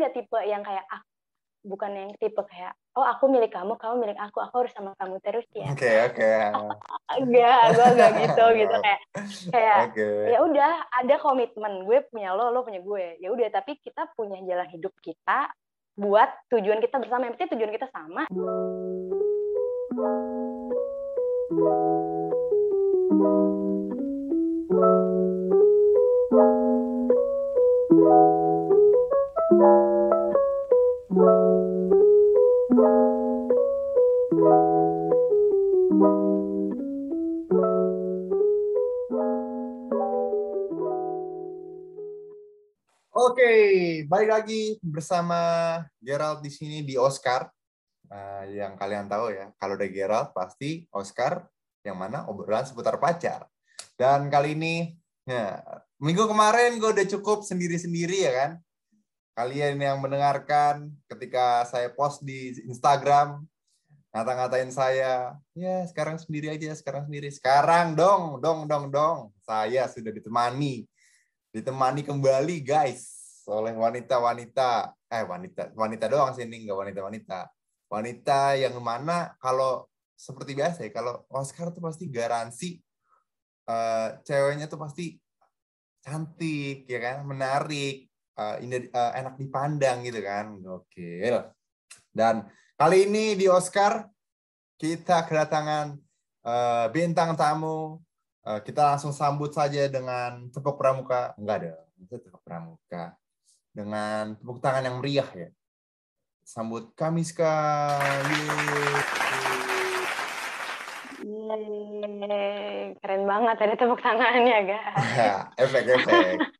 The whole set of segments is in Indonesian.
nggak tipe yang kayak ah, bukan yang tipe kayak oh aku milik kamu kamu milik aku aku harus sama kamu terus ya. Oke, oke. enggak gue enggak gitu gitu. Kayak kayak Oke. ya udah ada komitmen gue punya lo lo punya gue. Ya udah tapi kita punya jalan hidup kita buat tujuan kita bersama. Yang penting tujuan kita sama Oke, balik lagi bersama Gerald di sini di Oscar. Nah, yang kalian tahu ya, kalau ada Gerald pasti Oscar yang mana obrolan seputar pacar. Dan kali ini, ya, minggu kemarin gue udah cukup sendiri-sendiri ya kan. Kalian yang mendengarkan ketika saya post di Instagram, ngata-ngatain saya, ya sekarang sendiri aja, sekarang sendiri. Sekarang dong, dong, dong, dong. Saya sudah ditemani ditemani kembali guys oleh wanita-wanita. Eh wanita wanita doang sini nggak wanita-wanita. Wanita yang mana kalau seperti biasa ya kalau Oscar tuh pasti garansi eh, ceweknya tuh pasti cantik ya kan? Menarik eh, ini eh, enak dipandang gitu kan? Oke dan kali ini di Oscar kita kedatangan eh, bintang tamu. Eh, kita langsung sambut saja dengan tepuk pramuka. Enggak ada, itu tepuk pramuka. Dengan tepuk tangan yang meriah ya. Sambut Kamiska. Yeay. Yeay, keren banget ada tepuk tangannya guys Ya, efek-efek.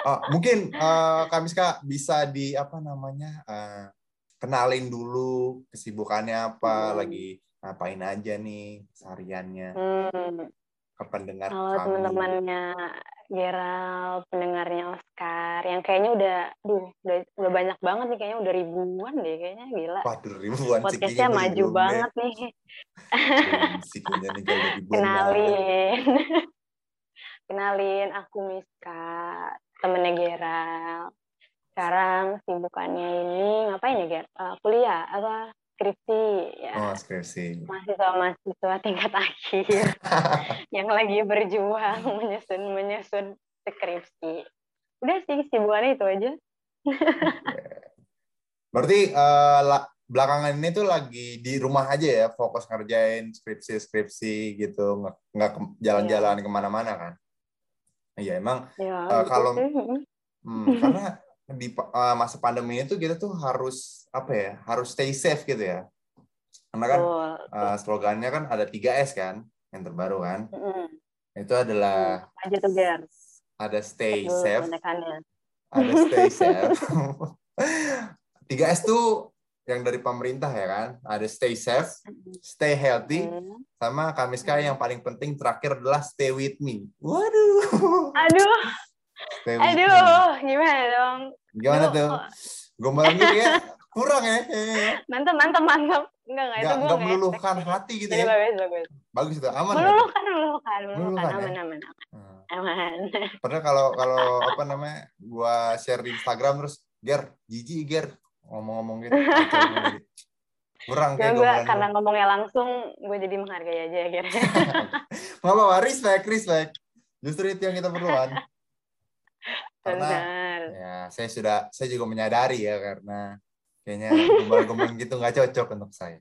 Oh, mungkin eh, Kamiska bisa di apa namanya? eh, kenalin dulu kesibukannya apa, Hmm. lagi ngapain aja nih sehariannya hmm. ke pendengar Halo kami. teman-temannya Gerald, pendengarnya Oscar, yang kayaknya udah, duh, udah, udah banyak banget nih, kayaknya udah ribuan deh, kayaknya gila. Waduh, ribuan Podcastnya maju deh. banget nih. Ribuan. Kenalin, kenalin, aku Miska, temennya Gerald. Sekarang sibukannya ini ngapain ya Ger? Eh, kuliah apa skripsi ya? Oh, skripsi. Mahasiswa-mahasiswa tingkat akhir. yang lagi berjuang menyusun menyusun skripsi. Udah sih sibukannya itu aja. Berarti la- belakangan ini tuh lagi di rumah aja ya, fokus ngerjain skripsi-skripsi gitu, nggak ke- jalan-jalan ke mana-mana kan? Iya emang, Ya, gitu kalau-. Mm. hmm, karena di eh, masa pandemi itu kita tuh harus apa ya, harus stay safe gitu ya. Karena kan eh, slogannya kan ada 3S kan, yang terbaru kan. Mm-mm. Itu adalah Ger? ada stay Dulu safe, penekannya. ada stay safe. 3S tuh yang dari pemerintah ya kan. Ada stay safe, stay healthy, Hmm. sama Kamiska yang paling penting terakhir adalah stay with me. Waduh. Aduh, Stay with me. aduh, gimana dong? Gimana Aduh, tuh? kok Gombalan gitu ya? Kurang ya? Mantap, mantap, mantap. Enggak, enggak, itu Nggak, gue nggak meluluhkan hati gitu Jadi ya? bagus, bagus. Bagus itu, aman? Meluluhkan, meluluhkan, meluluhkan. Meluluhkan, ya? Aman, aman, Hmm. aman. Padahal kalau kalau apa namanya, gua share di Instagram terus, Ger, jijik Ger, ngomong-ngomong gitu. gitu. Kurang Gue kayak gue karena ngomongnya langsung, gue jadi menghargai aja Ger. Nggak apa-apa, respect, respect. Justru itu yang kita perlukan. Karena Benar. ya saya sudah saya juga menyadari ya karena kayaknya gombal-gombal gitu nggak cocok untuk saya.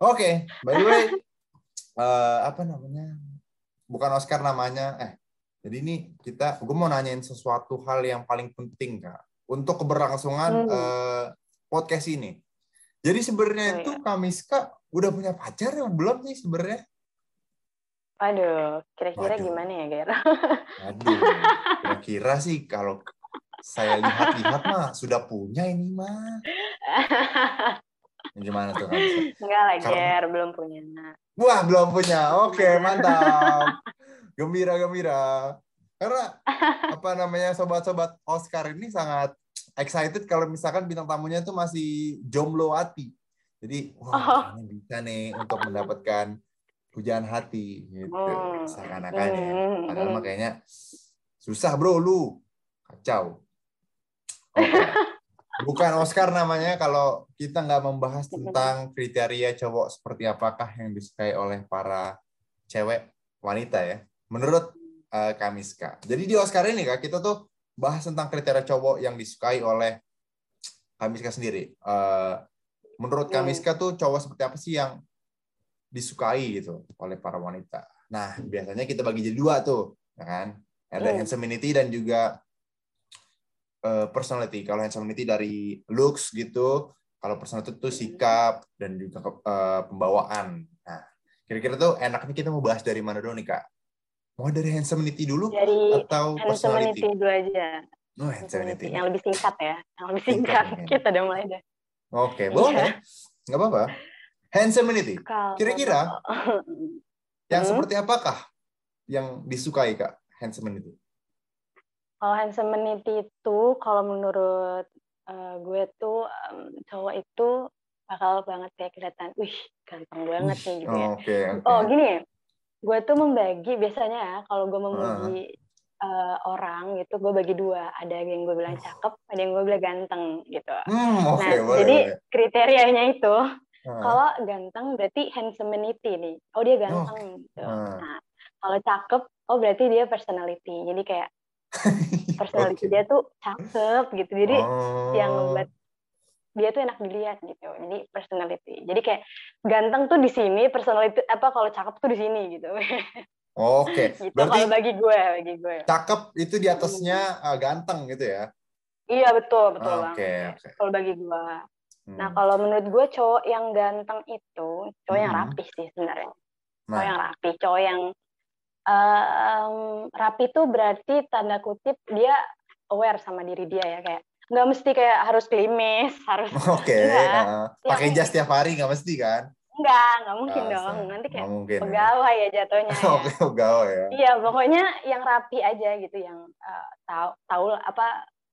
Oke, by the way, eh, apa namanya? Bukan Oscar namanya. Eh, jadi ini kita, gue mau nanyain sesuatu hal yang paling penting kak untuk keberlangsungan Hmm. eh, podcast ini. Jadi sebenarnya Oh, itu iya. Kamiska udah punya pacar yang belum sih sebenarnya? Waduh, kira-kira Waduh. gimana ya Ger? Aduh, kira-kira sih kalau saya lihat-lihat mah sudah punya ini mah. Gimana tuh? Enggak lah Ger, belum punya. Wah, belum punya. Oke, mantap. Gembira, gembira. Karena apa namanya sobat-sobat Oscar ini sangat excited kalau misalkan bintang tamunya itu masih jomblo hati. Jadi, wah, Oh. bisa nih untuk mendapatkan pujaan hati gitu. Hmm. Seakan-akan ya. Hmm, Padahal hmm. mah kayaknya susah, Bro, lu. Kacau. Oke. bukan Oscar namanya kalau kita nggak membahas tentang kriteria cowok seperti apakah yang disukai oleh para cewek wanita ya. Menurut uh, Kamiska. Jadi di Oscar ini kak kita tuh bahas tentang kriteria cowok yang disukai oleh Kamiska sendiri. Uh, menurut hmm. Kamiska tuh cowok seperti apa sih yang disukai gitu oleh para wanita. Nah biasanya kita bagi jadi dua tuh, ya kan? Ada hmm. handsomeity dan juga uh, personality. Kalau handsomeity dari looks gitu, kalau personality itu sikap dan juga uh, pembawaan. Nah, kira-kira tuh enaknya kita mau bahas dari mana dulu nih kak? Mau dari handsomeity dulu dari atau personality? dulu aja. Oh, handsomeity. Yang lebih singkat ya, yang lebih singkat. singkat kita udah mulai deh. Oke, okay, boleh. Iya. Nggak apa-apa. Handsomeity. Kira-kira yang hmm? seperti apakah yang disukai kak handsomeity? Kalau handsomeity itu, kalau menurut uh, gue tuh um, cowok itu bakal banget kayak kelihatan, wih ganteng banget nih gitu ya. Oh, okay, okay. oh gini ya, gue tuh membagi biasanya ya kalau gue memuji uh. uh, orang gitu, gue bagi dua. Ada yang gue bilang cakep, ada yang gue bilang ganteng gitu. Hmm, okay, nah, boleh, jadi boleh. kriterianya itu, uh. kalau ganteng berarti handsomeity nih. Oh dia ganteng oh. gitu. Uh. Nah, kalau cakep, oh berarti dia personality. Jadi kayak personality okay. dia tuh cakep gitu jadi oh. yang buat dia tuh enak dilihat gitu jadi personality jadi kayak ganteng tuh di sini personality apa kalau cakep tuh di sini gitu oke okay. gitu, berarti kalau bagi gue bagi gue cakep itu di atasnya uh, ganteng gitu ya iya betul betul oke okay, okay. kalau bagi gue hmm. nah kalau menurut gue cowok yang ganteng itu cowok hmm. yang rapih sih sebenarnya nah. cowok yang rapih cowok yang um, rapi tuh berarti tanda kutip dia aware sama diri dia ya kayak nggak mesti kayak harus klimis harus oke okay, uh, pakai jas tiap hari nggak mesti kan Enggak, nggak mungkin Asa. dong. Nanti kayak mungkin, ya. pegawai ya, ya jatuhnya. Ya. Oke, pegawai ya. Iya, pokoknya yang rapi aja gitu, yang uh, tahu tahu apa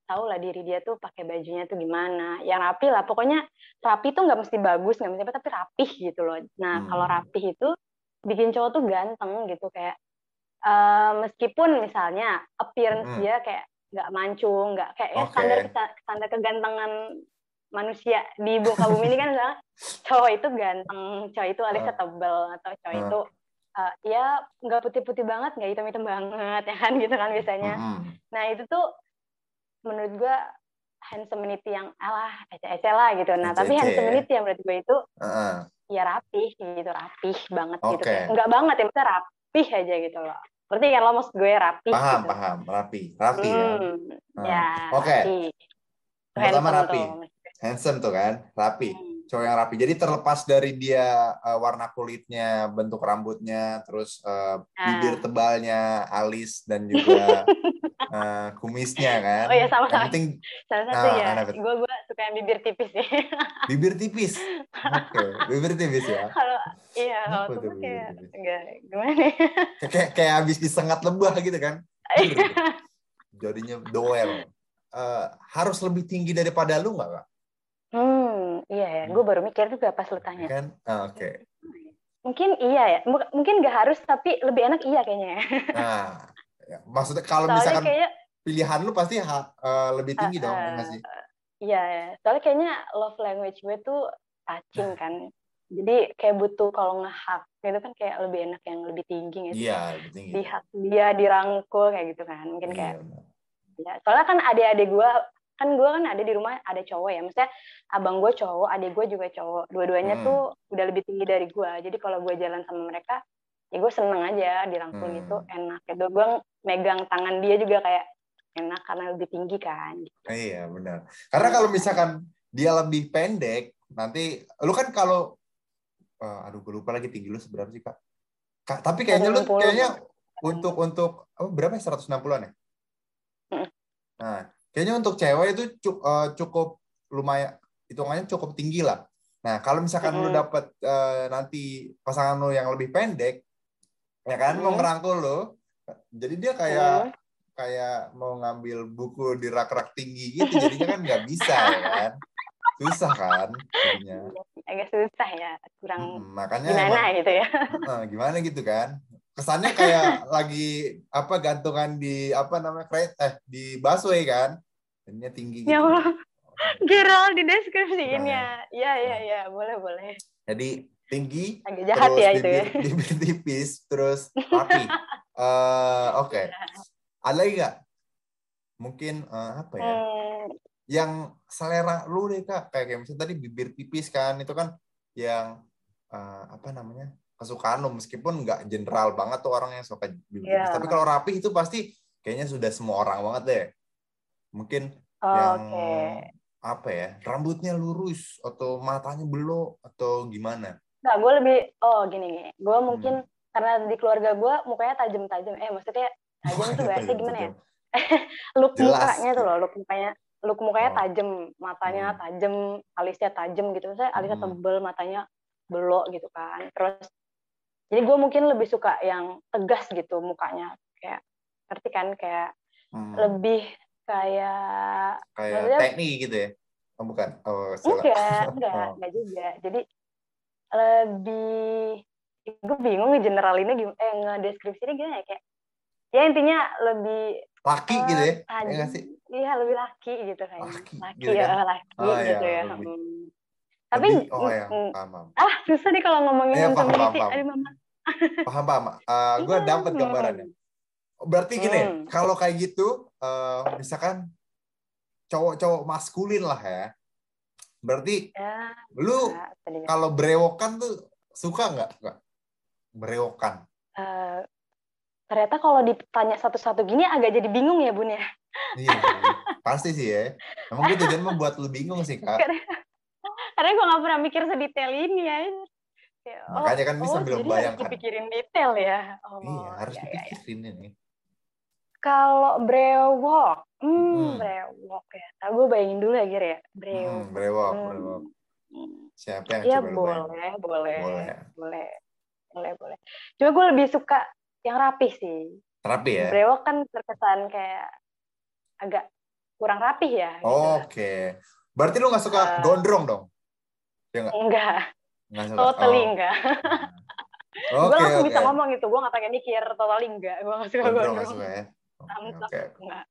tahu lah diri dia tuh pakai bajunya tuh gimana. Yang rapi lah, pokoknya rapi tuh nggak mesti bagus, nggak mesti apa, tapi rapih gitu loh. Nah, hmm. kalau rapih itu bikin cowok tuh ganteng gitu kayak uh, meskipun misalnya appearance hmm. dia kayak nggak mancung, nggak kayak okay. ya standar standar kegantengan manusia di muka bumi ini kan misalnya cowok itu ganteng, cowok itu alisnya uh. tebel atau cowok uh. itu uh, ya nggak putih-putih banget, nggak hitam-hitam banget ya kan gitu kan biasanya. -hmm. Nah itu tuh menurut gua handsomeity yang alah ece-ece lah gitu. Nah ece -ece. tapi yang menurut gue itu uh -uh. ya rapih gitu, rapih banget okay. gitu. Kayak, banget ya, maksudnya rapih aja gitu loh. Berarti kan lo maksud gue rapi. Paham, gitu. paham. Rapi. Rapi ya. hmm, ya. ya Oke. Okay. Pertama rapi. Handsome tuh kan. Rapi. Hmm. Cowok yang rapi. Jadi terlepas dari dia uh, warna kulitnya, bentuk rambutnya, terus uh, bibir tebalnya, alis, dan juga uh, kumisnya kan. Oh iya sama-sama. penting, salah satu nah, ya. Gue gue suka yang bibir tipis sih. bibir tipis. Oke, okay. bibir tipis ya. Kalau iya, kalau tuh kayak enggak gimana? Ya? kayak kayak habis disengat lebah gitu kan. Jadinya doel. Uh, harus lebih tinggi daripada lu nggak, Kak? Hmm, iya ya. Gue baru mikir juga pas lu tanya. Kan? Oh, Oke. Okay. Mungkin iya ya. Mungkin nggak harus, tapi lebih enak iya kayaknya ya. Nah, ya. maksudnya kalau misalkan kayak, pilihan lu pasti ha, uh, lebih tinggi uh, dong, uh, sih? Iya, ya. soalnya kayaknya love language gue tuh touching kan. Jadi kayak butuh kalau ngehak itu kan kayak lebih enak yang lebih tinggi gitu. Iya, lebih tinggi. Dihak dia dirangkul kayak gitu kan. Mungkin iya, kayak ya, soalnya kan adik-adik gue kan gue kan ada di rumah ada cowok ya. Maksudnya abang gue cowok adik gue juga cowok. Dua-duanya hmm. tuh udah lebih tinggi dari gue jadi kalau gue jalan sama mereka ya gue seneng aja dirangkul hmm. gitu enak gitu. Gue megang tangan dia juga kayak enak karena lebih tinggi kan gitu. iya benar. Karena kalau misalkan dia lebih pendek nanti lu kan kalau uh, aduh gue lupa lagi tinggi lu seberapa sih kak, kak tapi kayaknya lu kayaknya untuk untuk oh, berapa ya? 160an ya? Hmm. nah kayaknya untuk cewek itu cukup, uh, eh, cukup lumayan hitungannya cukup tinggi lah nah kalau misalkan hmm. lu dapet uh, nanti pasangan lu yang lebih pendek ya kan hmm. mau ngerangkul lo jadi dia kayak hmm. kayak mau ngambil buku di rak-rak tinggi gitu jadinya kan nggak bisa ya kan susah kan jadinya agak susah ya kurang hmm, makanya gimana emang, gitu ya gimana gitu kan kesannya kayak lagi apa gantungan di apa namanya kereta eh di busway kan jadinya tinggi gitu. ya Allah Gerald di deskripsiin ya. Iya, iya, iya. Boleh, boleh. Jadi tinggi, Agak jahat terus ya itu ya. bibir, tipis, terus rapi. Eh, Oke. Ada lagi nggak? Mungkin eh, apa ya? Hmm, Yang selera lu deh kak. Kayak, kayak misalnya tadi bibir tipis kan, itu kan yang eh, apa namanya? Kesukaan lu meskipun nggak general banget tuh orang yang suka tipis. Iya. Tapi kalau rapi itu pasti kayaknya sudah semua orang banget deh. Mungkin oh, yang Oke. apa ya? Rambutnya lurus atau matanya belok atau gimana? Nah, gue lebih, oh gini gini. Gue Hmm. mungkin karena di keluarga gue mukanya tajam-tajam. Eh, maksudnya tajam tuh bahasa gimana ya? Look Jelas. mukanya tuh loh, look mukanya, look mukanya Oh. tajam, matanya Hmm. tajam, alisnya tajam gitu. Misalnya alisnya Hmm. tebel, matanya belok gitu kan. Terus, jadi gue mungkin lebih suka yang tegas gitu mukanya. Kayak, ngerti kan? Kayak Hmm. lebih kayak kayak maksudnya- teknik gitu ya? Oh bukan. Oh, salah. enggak enggak Oh. enggak juga jadi lebih gue bingung nih generalinnya gimana eh ngedeskripsinya gimana ya kayak ya intinya lebih Laki eh, gitu ya? Ya iya lebih laki gitu kayaknya Laki, laki, gitu ya kan? laki Oh, iya, gitu ya lebih- Hmm. Tapi Lebih- oh ya, paham, paham. ah susah nih kalau ngomongin Iya, paham, community paham, paham. mama Paham, paham. Uh, gue Iya, dapet gambarannya. Berarti gini, Hmm. kalau kayak gitu, eh, misalkan cowok-cowok maskulin lah ya. Berarti ya lu ya, kalau berewokan tuh suka nggak? Berewokan. Eh, ternyata kalau ditanya satu-satu gini agak jadi bingung ya bun ya Iya, pasti sih ya. Emang gue tujuan membuat lu bingung sih, Kak. Karena gue nggak pernah mikir sedetail ini ya oh, Makanya kan ini oh, sambil jadi harus membayangkan. dipikirin detail ya oh, Iya, harus ya, ya, ya. dipikirin ini. kalau brewok hmm, Hmm. brewok ya Nah, gue bayangin dulu ya Gir ya brewok Hmm, brewok, Hmm. brewok. Hmm. Siapa yang ya coba boleh boleh Boleh. boleh boleh boleh cuma gue lebih suka yang rapih sih Terapi ya? brewok kan terkesan kayak agak kurang rapih ya gitu. Oke. Berarti lu nggak suka Eh. gondrong dong? Ya nggak? enggak Nggak suka? totally Oh. enggak Oke, gue langsung oke. bisa ngomong gitu gue gak pakai mikir totally enggak gue gak suka Gondrong suka ya? Oke, Samsak. oke. enggak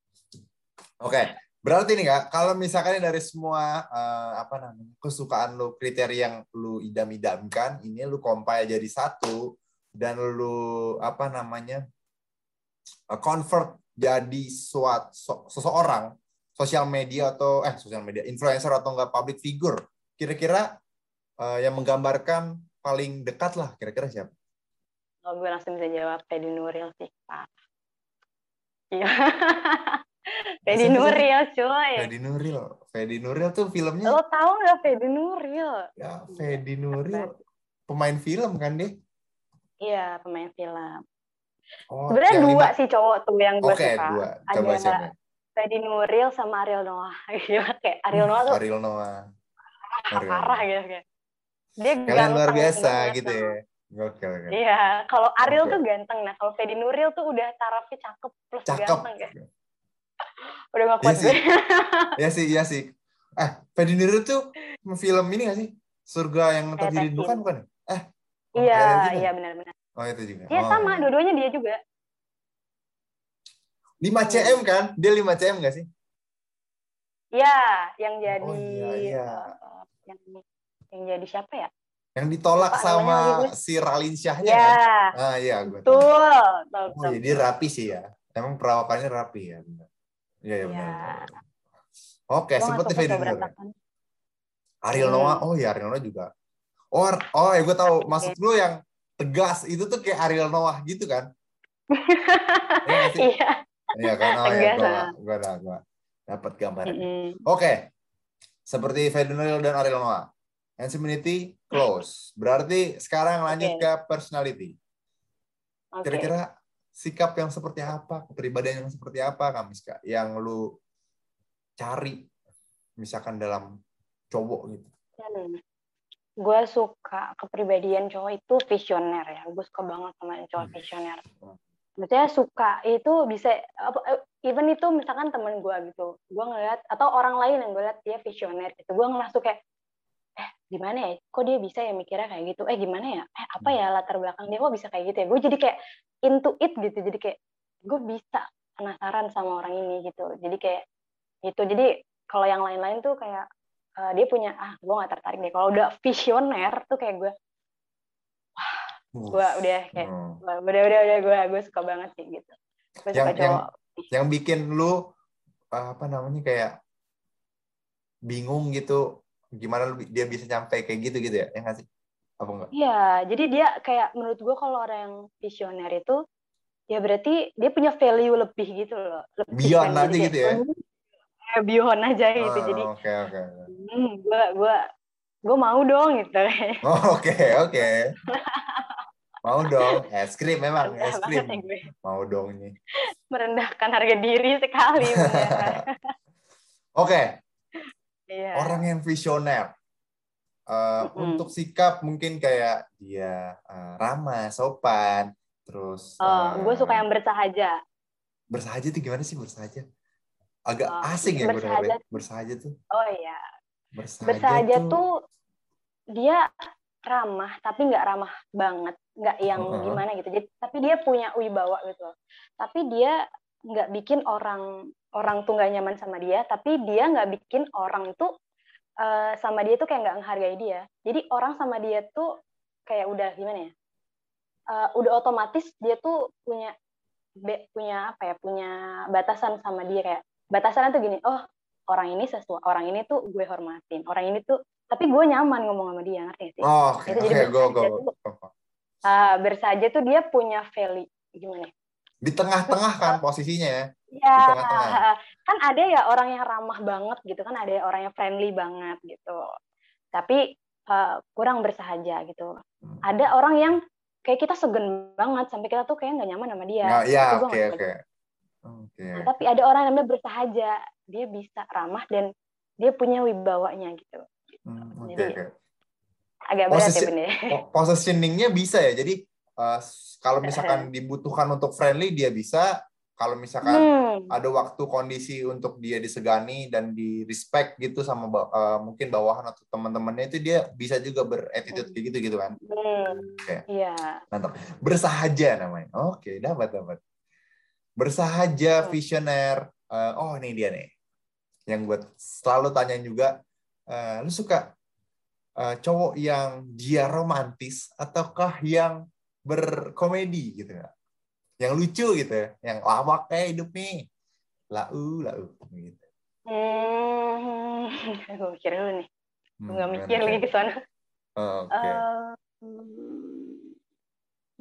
Oke, berarti nih kak, kalau misalkan dari semua eh, apa namanya kesukaan lu, kriteria yang lu idam-idamkan, ini lu compile jadi satu dan lu apa namanya eh, convert jadi suat so- seseorang sosial media atau eh sosial media influencer atau enggak public figure, kira-kira eh, yang menggambarkan paling dekat lah, kira-kira siapa? Oh, gue langsung bisa jawab Teddy Nuril sih, Pak. Iya. Sih? Nuril, cuy. Fedi Nuril. Fedi Nuril tuh filmnya Lo tau nggak Teddy Nuril? ya Fedi Nuril pemain film kan dia? Iya, pemain film. Oh, Sebenarnya dua lima- sih cowok tuh yang gue Oke, suka. dua. Coba Ada siapa? Teddy Nuril sama Ariel Noah. Gila, kayak Ariel Noah tuh Ariel Noah. Parah gitu kayak. Dia Kalian luar biasa gitu sama- ya. Gokil kan. Iya, kalau Ariel Oke. tuh ganteng. Nah, kalau Teddy Nuril tuh udah tarafnya cakep plus Cakep. ganteng kayak. Udah gak Iya kuat sih. gue. Ya sih, iya sih. Eh, Fedi Nuril tuh film ini gak sih? Surga yang tak Eh, Tessin. bukan bukan? Eh, oh, Iya, iya benar-benar. Oh, itu juga. Iya Oh, sama, iya. dua-duanya dia juga. 5 cm kan? Dia 5 cm gak sih? Iya, yang jadi Oh, iya, iya. eh, yang yang jadi siapa ya? Yang ditolak namanya sama gue. si Ralin Syahnya Ya, kan? Ah, iya, gue tahu. betul. betul, Oh, jadi rapi sih ya. Emang perawakannya rapi ya. Iya, iya benar. benar. Oke, seperti berantakan. Ariel Hmm. Noah, oh ya Ariel Noah juga. Oh, oh ya gue tahu. Maksud lu yang tegas itu tuh kayak Ariel Noah gitu kan? Iya? Iya. Iya kan? Oh ya, gue gue gue dapat gambaran. Mm-mm. Oke, seperti Ferdinand dan Ariel Noah. Infinity close. Berarti sekarang lanjut Oke. ke personality. Kira-kira sikap yang seperti apa, kepribadian yang seperti apa, Kamiska, yang lu cari, misalkan dalam cowok gitu. Hmm. Gue suka kepribadian cowok itu visioner ya. Gue suka banget sama cowok Hmm. visioner. Maksudnya suka itu bisa apa even itu misalkan temen gue gitu. Gue ngeliat atau orang lain yang gue liat dia visioner gitu. Gue ngerasa kayak gimana ya? Kok dia bisa ya mikirnya kayak gitu? Eh gimana ya? Eh apa ya latar belakang dia kok bisa kayak gitu ya? Gue jadi kayak into it gitu. Jadi kayak gue bisa penasaran sama orang ini gitu. Jadi kayak gitu. Jadi kalau yang lain-lain tuh kayak uh, dia punya ah gue nggak tertarik deh kalau udah visioner tuh kayak gue wah gue udah kayak hmm. udah udah udah gue gue suka banget sih gitu gue yang, suka cowok yang, yang bikin lu apa namanya kayak bingung gitu gimana dia bisa nyampe kayak gitu gitu ya yang ngasih apa enggak? Iya, jadi dia kayak menurut gue kalau orang yang visioner itu ya berarti dia punya value lebih gitu loh. Lebih beyond kan, aja gitu ya. Eh, beyond aja gitu. jadi oke oke. Hmm, gue gue gue mau dong gitu. Oh, oke oke. mau dong es krim memang es krim. Mau dong nih. Merendahkan harga diri sekali. oke. Iya. Orang yang visioner. Uh, mm-hmm. Untuk sikap mungkin kayak dia uh, ramah, sopan, terus. Oh, uh, gue suka yang bersahaja. Bersahaja tuh gimana sih bersahaja? Agak oh, asing ya bersahaja. gue Bersahaja tuh. Oh iya. Bersahaja, bersahaja tuh... tuh dia ramah tapi nggak ramah banget, nggak yang uh-huh. gimana gitu. Jadi tapi dia punya wibawa gitu. Tapi dia nggak bikin orang orang tuh nggak nyaman sama dia, tapi dia nggak bikin orang tuh uh, sama dia tuh kayak nggak menghargai dia. Jadi orang sama dia tuh kayak udah gimana ya? Uh, udah otomatis dia tuh punya be, punya apa ya? Punya batasan sama dia kayak batasannya tuh gini. Oh orang ini sesuatu orang ini tuh gue hormatin. Orang ini tuh tapi gue nyaman ngomong sama dia ngerti sih? Oh, okay. Itu jadi go, go, go. Tuh, uh, bersaja tuh dia punya value gimana? Ya? Di tengah-tengah kan posisinya ya? Ya, kan ada ya orang yang ramah banget gitu kan, ada orang yang friendly banget gitu. Tapi uh, kurang bersahaja gitu. Hmm. Ada orang yang kayak kita segen banget sampai kita tuh kayak nggak nyaman sama dia. Nah, ya, oke oke. Nah, tapi ada orang yang namanya bersahaja, dia bisa ramah dan dia punya wibawanya gitu. Hmm, okay, jadi okay. agak berat Posisi, ya bener. Positioningnya bisa ya. Jadi uh, kalau misalkan dibutuhkan untuk friendly dia bisa, kalau misalkan hmm. ada waktu kondisi untuk dia disegani dan di respect gitu sama uh, mungkin bawahan atau teman-temannya itu dia bisa juga berattitude kayak gitu gitu kan hmm. okay. iya mantap bersahaja namanya oke okay, dapat dapat bersahaja hmm. visioner uh, oh ini dia nih yang buat selalu tanya juga uh, lu suka uh, cowok yang dia romantis ataukah yang berkomedi gitu ya. Yang lucu gitu ya. Yang lawak kayak hidup nih. Lau lau gitu. Hmm gue mikir dulu nih. Hmm, nggak mikir lagi ke sana. Oh, okay. uh,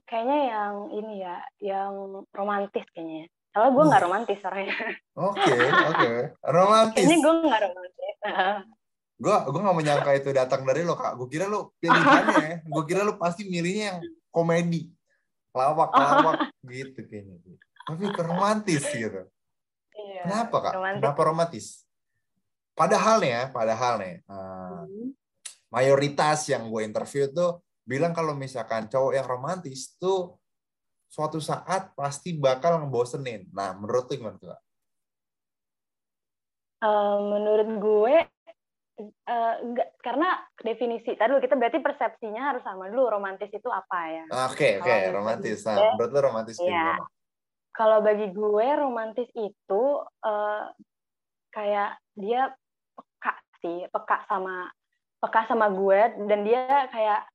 kayaknya yang ini ya yang romantis kayaknya kalau gue nggak romantis orangnya. Oke oke. Okay. romantis. Kayaknya gue nggak romantis. Gue gue nggak menyangka itu datang dari lo kak. Gue kira lo pilihannya ya. Gue kira lo pasti milihnya yang komedi. Lawak lawak gitu kayaknya tapi romantis gitu. Iya, kenapa kak? romantis. kenapa romantis? Padahal ya padahal nih uh, mayoritas yang gue interview tuh bilang kalau misalkan cowok yang romantis tuh suatu saat pasti bakal ngebosenin. Nah menurut tuh gimana tuh kak? Uh, menurut gue Uh, enggak, karena definisi tadi kita berarti persepsinya harus sama dulu romantis itu apa ya oke okay, oke okay. romantis nah, menurut lo romantis ya. kalau bagi gue romantis itu uh, kayak dia peka sih peka sama peka sama gue dan dia kayak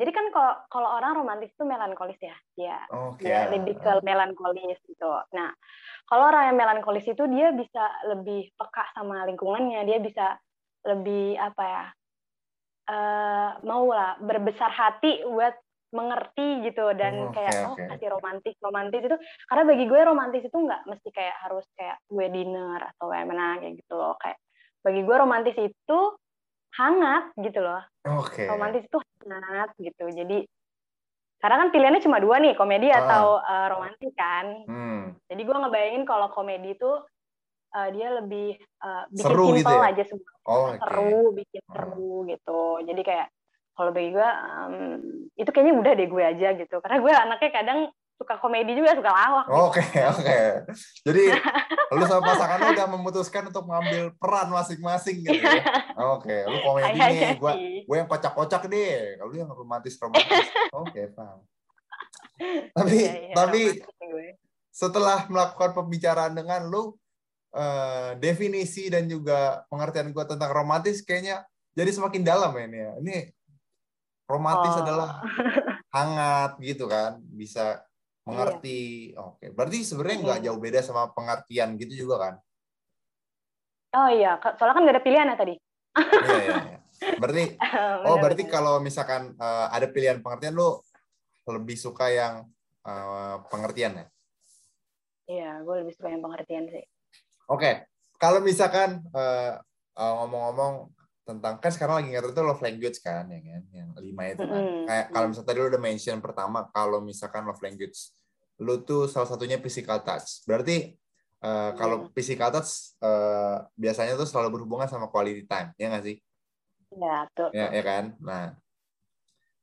jadi kan kalau kalau orang romantis itu melankolis ya dia okay. dia lebih ke melankolis gitu nah kalau orang yang melankolis itu dia bisa lebih peka sama lingkungannya dia bisa lebih apa ya uh, mau lah berbesar hati buat mengerti gitu dan oh, kayak okay, oh kasih romantis romantis itu karena bagi gue romantis itu nggak mesti kayak harus kayak gue dinner atau kayak mana kayak gitu loh kayak bagi gue romantis itu hangat gitu loh okay. romantis itu hangat gitu jadi karena kan pilihannya cuma dua nih komedi ah. atau uh, romantis kan hmm. jadi gue ngebayangin kalau komedi itu uh, dia lebih uh, bikin seru gitu ya? aja semua oh, okay. seru bikin oh. seru gitu jadi kayak kalau bagi gue um, itu kayaknya udah deh gue aja gitu karena gue anaknya kadang suka komedi juga suka lawak oke gitu. oke okay. jadi lu sama pasangan lu udah memutuskan untuk mengambil peran masing-masing gitu ya oke okay. lu komedi nih gue gue yang kocak-kocak deh kalau lu yang romantis romantis oke okay, paham tapi ya, ya, tapi setelah melakukan pembicaraan dengan lu uh, definisi dan juga pengertian gue tentang romantis kayaknya jadi semakin dalam ya ini ya. Ini romantis oh. adalah hangat gitu kan, bisa mengerti. Iya. Oke, berarti sebenarnya nggak hmm. jauh beda sama pengertian gitu juga kan? Oh iya, soalnya kan nggak ada pilihan ya tadi. iya, iya, iya. Berarti, oh berarti kalau misalkan uh, ada pilihan pengertian lo lebih suka yang uh, pengertian ya? Iya, gue lebih suka yang pengertian sih. Oke, okay. kalau misalkan uh, uh, ngomong-ngomong tentang kan sekarang lagi ngerti tuh love language kan ya kan yang lima itu kan. Mm-hmm. kayak kalau misalnya tadi lo udah mention pertama kalau misalkan love language lo tuh salah satunya physical touch. Berarti uh, kalau physical touch uh, biasanya tuh selalu berhubungan sama quality time ya nggak sih? Ya tuh ya, ya kan? Nah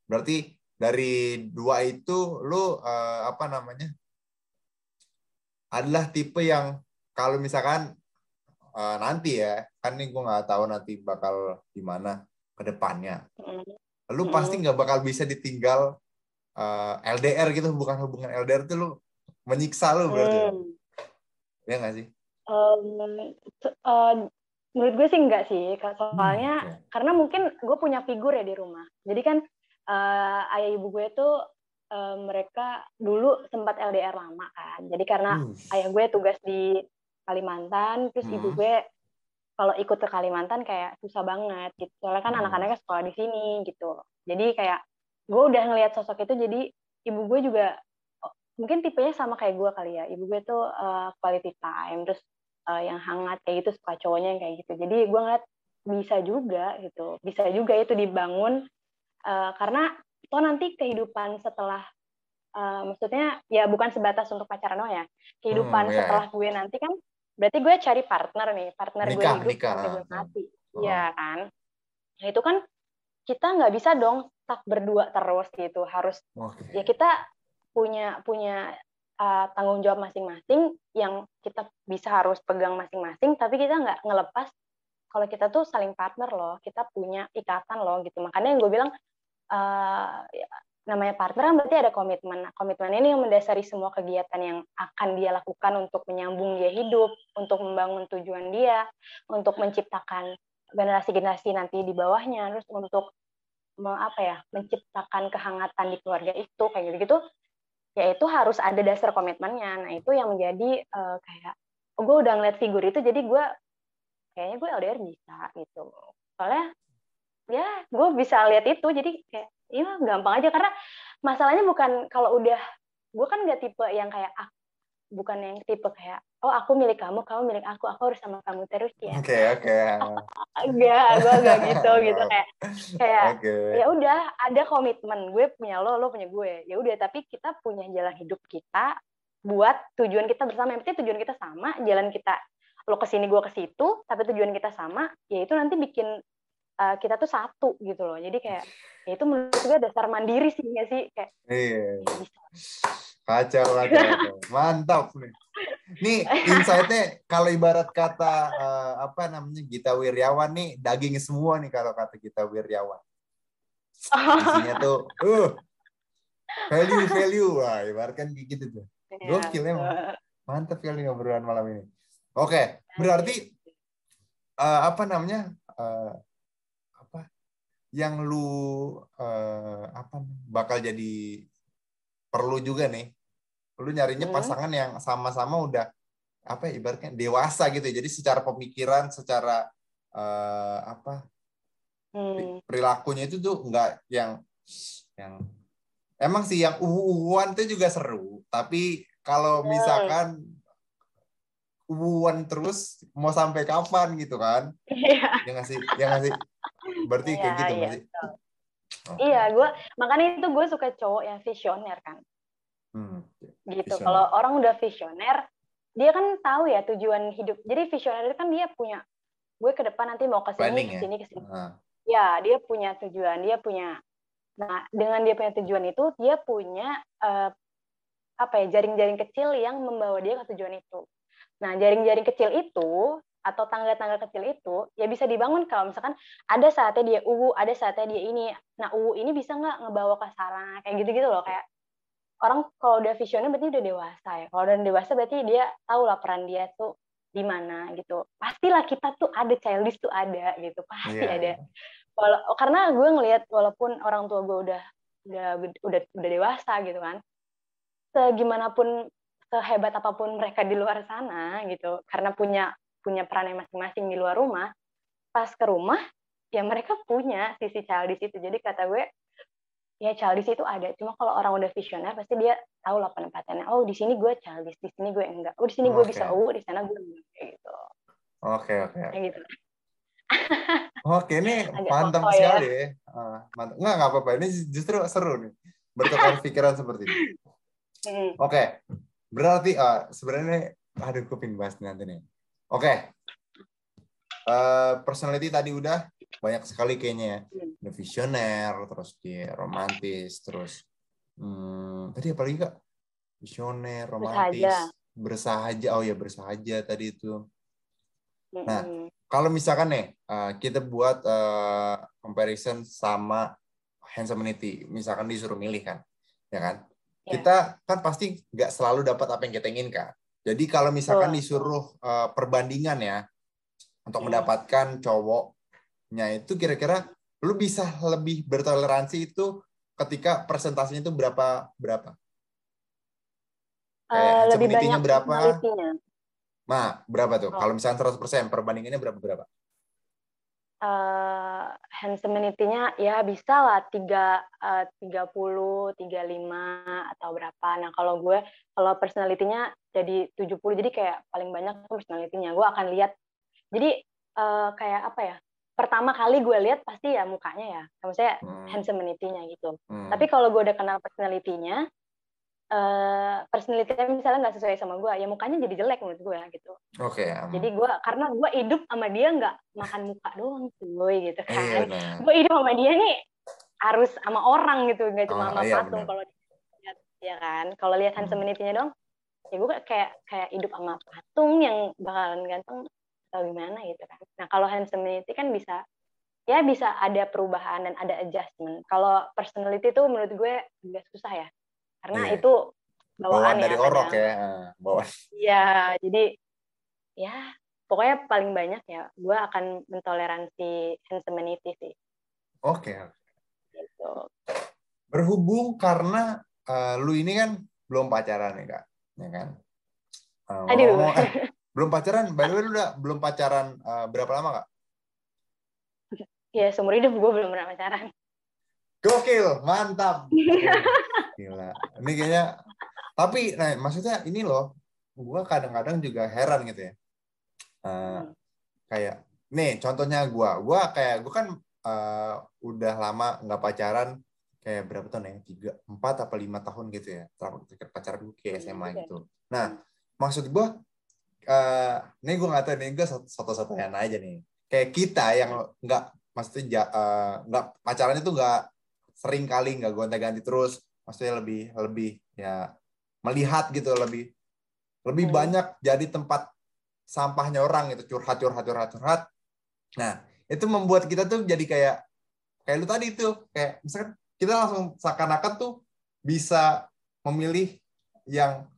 berarti dari dua itu lo uh, apa namanya adalah tipe yang kalau misalkan uh, nanti ya kan nih gue nggak tahu nanti bakal gimana ke depannya. Lu pasti nggak bakal bisa ditinggal uh, eh, LDR gitu bukan hubungan LDR itu lu menyiksa lu berarti. Mm. ya nggak sih? Um, uh, menurut gue sih enggak sih soalnya hmm, okay. karena mungkin gue punya figur ya di rumah. Jadi kan uh, ayah ibu gue tuh uh, mereka dulu sempat LDR lama kan. Jadi karena hmm. ayah gue tugas di Kalimantan terus hmm. ibu gue kalau ikut ke Kalimantan kayak susah banget gitu soalnya kan hmm. anak-anaknya sekolah di sini gitu jadi kayak gue udah ngelihat sosok itu jadi ibu gue juga oh, mungkin tipenya sama kayak gue kali ya ibu gue tuh uh, quality time terus uh, yang hangat kayak gitu suka cowoknya yang kayak gitu jadi gue ngeliat bisa juga gitu bisa juga itu dibangun uh, karena toh nanti kehidupan setelah uh, maksudnya ya bukan sebatas untuk pacaran oh ya kehidupan hmm, yeah. setelah gue nanti kan berarti gue cari partner nih partner nikah, gue hidup sampai gue mati. Oh. ya kan? Nah itu kan kita nggak bisa dong tak berdua terus gitu. Harus okay. ya kita punya punya uh, tanggung jawab masing-masing yang kita bisa harus pegang masing-masing tapi kita nggak ngelepas kalau kita tuh saling partner loh. Kita punya ikatan loh gitu. Makanya yang gue bilang uh, namanya partner kan berarti ada komitmen. Nah, komitmen ini yang mendasari semua kegiatan yang akan dia lakukan untuk menyambung dia hidup, untuk membangun tujuan dia, untuk menciptakan generasi-generasi nanti di bawahnya, terus untuk apa ya, menciptakan kehangatan di keluarga itu kayak gitu-gitu. Ya itu harus ada dasar komitmennya. Nah, itu yang menjadi uh, kayak oh, gue udah ngeliat figur itu jadi gue kayaknya gue LDR bisa gitu. Soalnya ya gue bisa lihat itu jadi kayak iya gampang aja. Karena masalahnya bukan kalau udah gue kan nggak tipe yang kayak ah, bukan yang tipe kayak oh aku milik kamu kamu milik aku aku harus sama kamu terus ya. Oke okay, oke. Okay. enggak gue enggak gitu gitu. Kayak kayak okay. ya udah ada komitmen. Gue punya lo lo punya gue. Ya udah tapi kita punya jalan hidup kita buat tujuan kita bersama. Yang penting tujuan kita sama jalan kita lo ke sini gue ke situ tapi tujuan kita sama ya itu nanti bikin uh, kita tuh satu gitu loh. Jadi kayak ya itu menurut gue dasar mandiri sih nggak sih? Kayak iya. ya bisa. kacau kacau mantap nih. Nih insightnya kalau ibarat kata uh, apa namanya Gita Wiryawan nih daging semua nih kalau kata Gita Wiryawan isinya tuh uh value value. Wah ibaratkan kayak gitu tuh. Iya, gokil emang. mantap kali ngobrolan malam ini. Oke berarti uh, apa namanya uh, yang lu uh, apa bakal jadi perlu juga nih lu nyarinya hmm. pasangan yang sama-sama udah apa ya, ibaratnya dewasa gitu ya. jadi secara pemikiran secara uh, apa hmm. perilakunya itu tuh enggak yang yang emang sih yang uhuan itu juga seru tapi kalau hmm. misalkan uhuan terus mau sampai kapan gitu kan iya ya nggak sih ya nggak sih Berarti iya, kayak gitu iya, masih. Okay. Iya, gue makanya itu gue suka cowok yang visioner kan. Hmm, gitu. Kalau orang udah visioner, dia kan tahu ya tujuan hidup. Jadi visioner itu kan dia punya gue ke depan nanti mau ke sini, ke sini, ke sini. Uh. Ya, dia punya tujuan, dia punya Nah, dengan dia punya tujuan itu, dia punya uh, apa ya jaring-jaring kecil yang membawa dia ke tujuan itu. Nah, jaring-jaring kecil itu atau tangga-tangga kecil itu ya bisa dibangun kalau misalkan ada saatnya dia uwu, ada saatnya dia ini. Nah, uwu ini bisa nggak ngebawa ke sarana kayak gitu-gitu loh kayak orang kalau udah visionnya berarti udah dewasa ya. Kalau udah dewasa berarti dia tahu lah peran dia tuh di mana gitu pastilah kita tuh ada childish tuh ada gitu pasti yeah. ada Wala karena gue ngelihat walaupun orang tua gue udah udah udah udah dewasa gitu kan segimanapun sehebat apa pun mereka di luar sana gitu karena punya punya peran masing-masing di luar rumah pas ke rumah ya mereka punya sisi childish itu jadi kata gue ya childish itu ada cuma kalau orang udah visioner pasti dia tahu lah penempatannya oh di sini gue childish di sini gue enggak oh di sini gue okay. bisa oh di sana gue enggak kayak gitu oke okay, oke okay. gitu oke ini mantap ya. sekali ya, Uh, mantap nggak nggak apa-apa ini justru seru nih bertukar pikiran seperti ini hmm. oke okay. berarti uh, sebenarnya aduh pengen bahas nanti nih oke okay. uh, personality tadi udah banyak sekali kayaknya ya. Hmm. visioner, terus dia romantis, terus hmm, tadi apa lagi kak? Visioner, romantis, bersahaja. bersahaja. Oh ya bersahaja tadi itu. Nah, kalau misalkan nih uh, kita buat uh, comparison sama handsomeity, misalkan disuruh milih kan, ya kan? Yeah. Kita kan pasti nggak selalu dapat apa yang kita inginkan. Jadi kalau misalkan oh. disuruh uh, perbandingan ya untuk yeah. mendapatkan cowok nya itu kira-kira lu bisa lebih bertoleransi itu ketika presentasinya itu berapa berapa? Kayak uh, lebih banyak berapa? Nah, berapa tuh? Oh. Kalau misalnya 100% perbandingannya berapa berapa? Uh, handsomenity-nya ya bisa lah tiga uh, tiga puluh tiga lima atau berapa. Nah kalau gue kalau personality-nya jadi 70 jadi kayak paling banyak personality-nya. Gue akan lihat. Jadi uh, kayak apa ya? Pertama kali gue lihat pasti ya mukanya ya. Maksudnya hmm. handsomenity-nya gitu. Hmm. tapi kalau gue udah kenal personality-nya uh, personality-nya misalnya nggak sesuai sama gue ya mukanya jadi jelek menurut gue gitu oke okay. jadi gue karena gue hidup sama dia nggak makan muka doang cuy gitu iya, kan iya, gue hidup sama dia nih harus sama orang gitu nggak cuma oh, sama iya, patung kalau lihat ya kan kalau lihat hmm. handsomenity-nya dong ya gue kayak kayak hidup sama patung yang bakalan ganteng atau gimana gitu kan. Nah kalau handsomeity kan bisa ya bisa ada perubahan dan ada adjustment. Kalau personality itu menurut gue agak susah ya, karena yeah. itu bawaan, bawaan ya, dari orok ya, bawaan. Iya, jadi ya pokoknya paling banyak ya gue akan mentoleransi handsomeity sih. Oke. Okay. Gitu. Berhubung karena uh, lu ini kan belum pacaran ya kak, ya kan? Uh, Aduh. Ngomong, eh, Belum pacaran? By the way, lu udah belum pacaran uh, berapa lama, Kak? Ya, seumur hidup gue belum pernah pacaran. Gokil, mantap. Gila. Ini kayaknya, tapi nah, maksudnya ini loh, gue kadang-kadang juga heran gitu ya. Uh, kayak, nih contohnya gue, gue kayak, gue kan uh, udah lama nggak pacaran, kayak berapa tahun ya? Tiga, empat apa lima tahun gitu ya. Pacaran gue kayak SMA gitu. Nah, maksud gue, uh, ini gue nggak tahu nih gue satu-satunya aja nih kayak kita yang nggak maksudnya uh, nggak pacaran itu nggak sering kali nggak gonta-ganti terus maksudnya lebih lebih ya melihat gitu lebih lebih hmm. banyak jadi tempat sampahnya orang itu curhat curhat curhat curhat nah itu membuat kita tuh jadi kayak kayak lu tadi itu kayak misalkan kita langsung seakan-akan tuh bisa memilih yang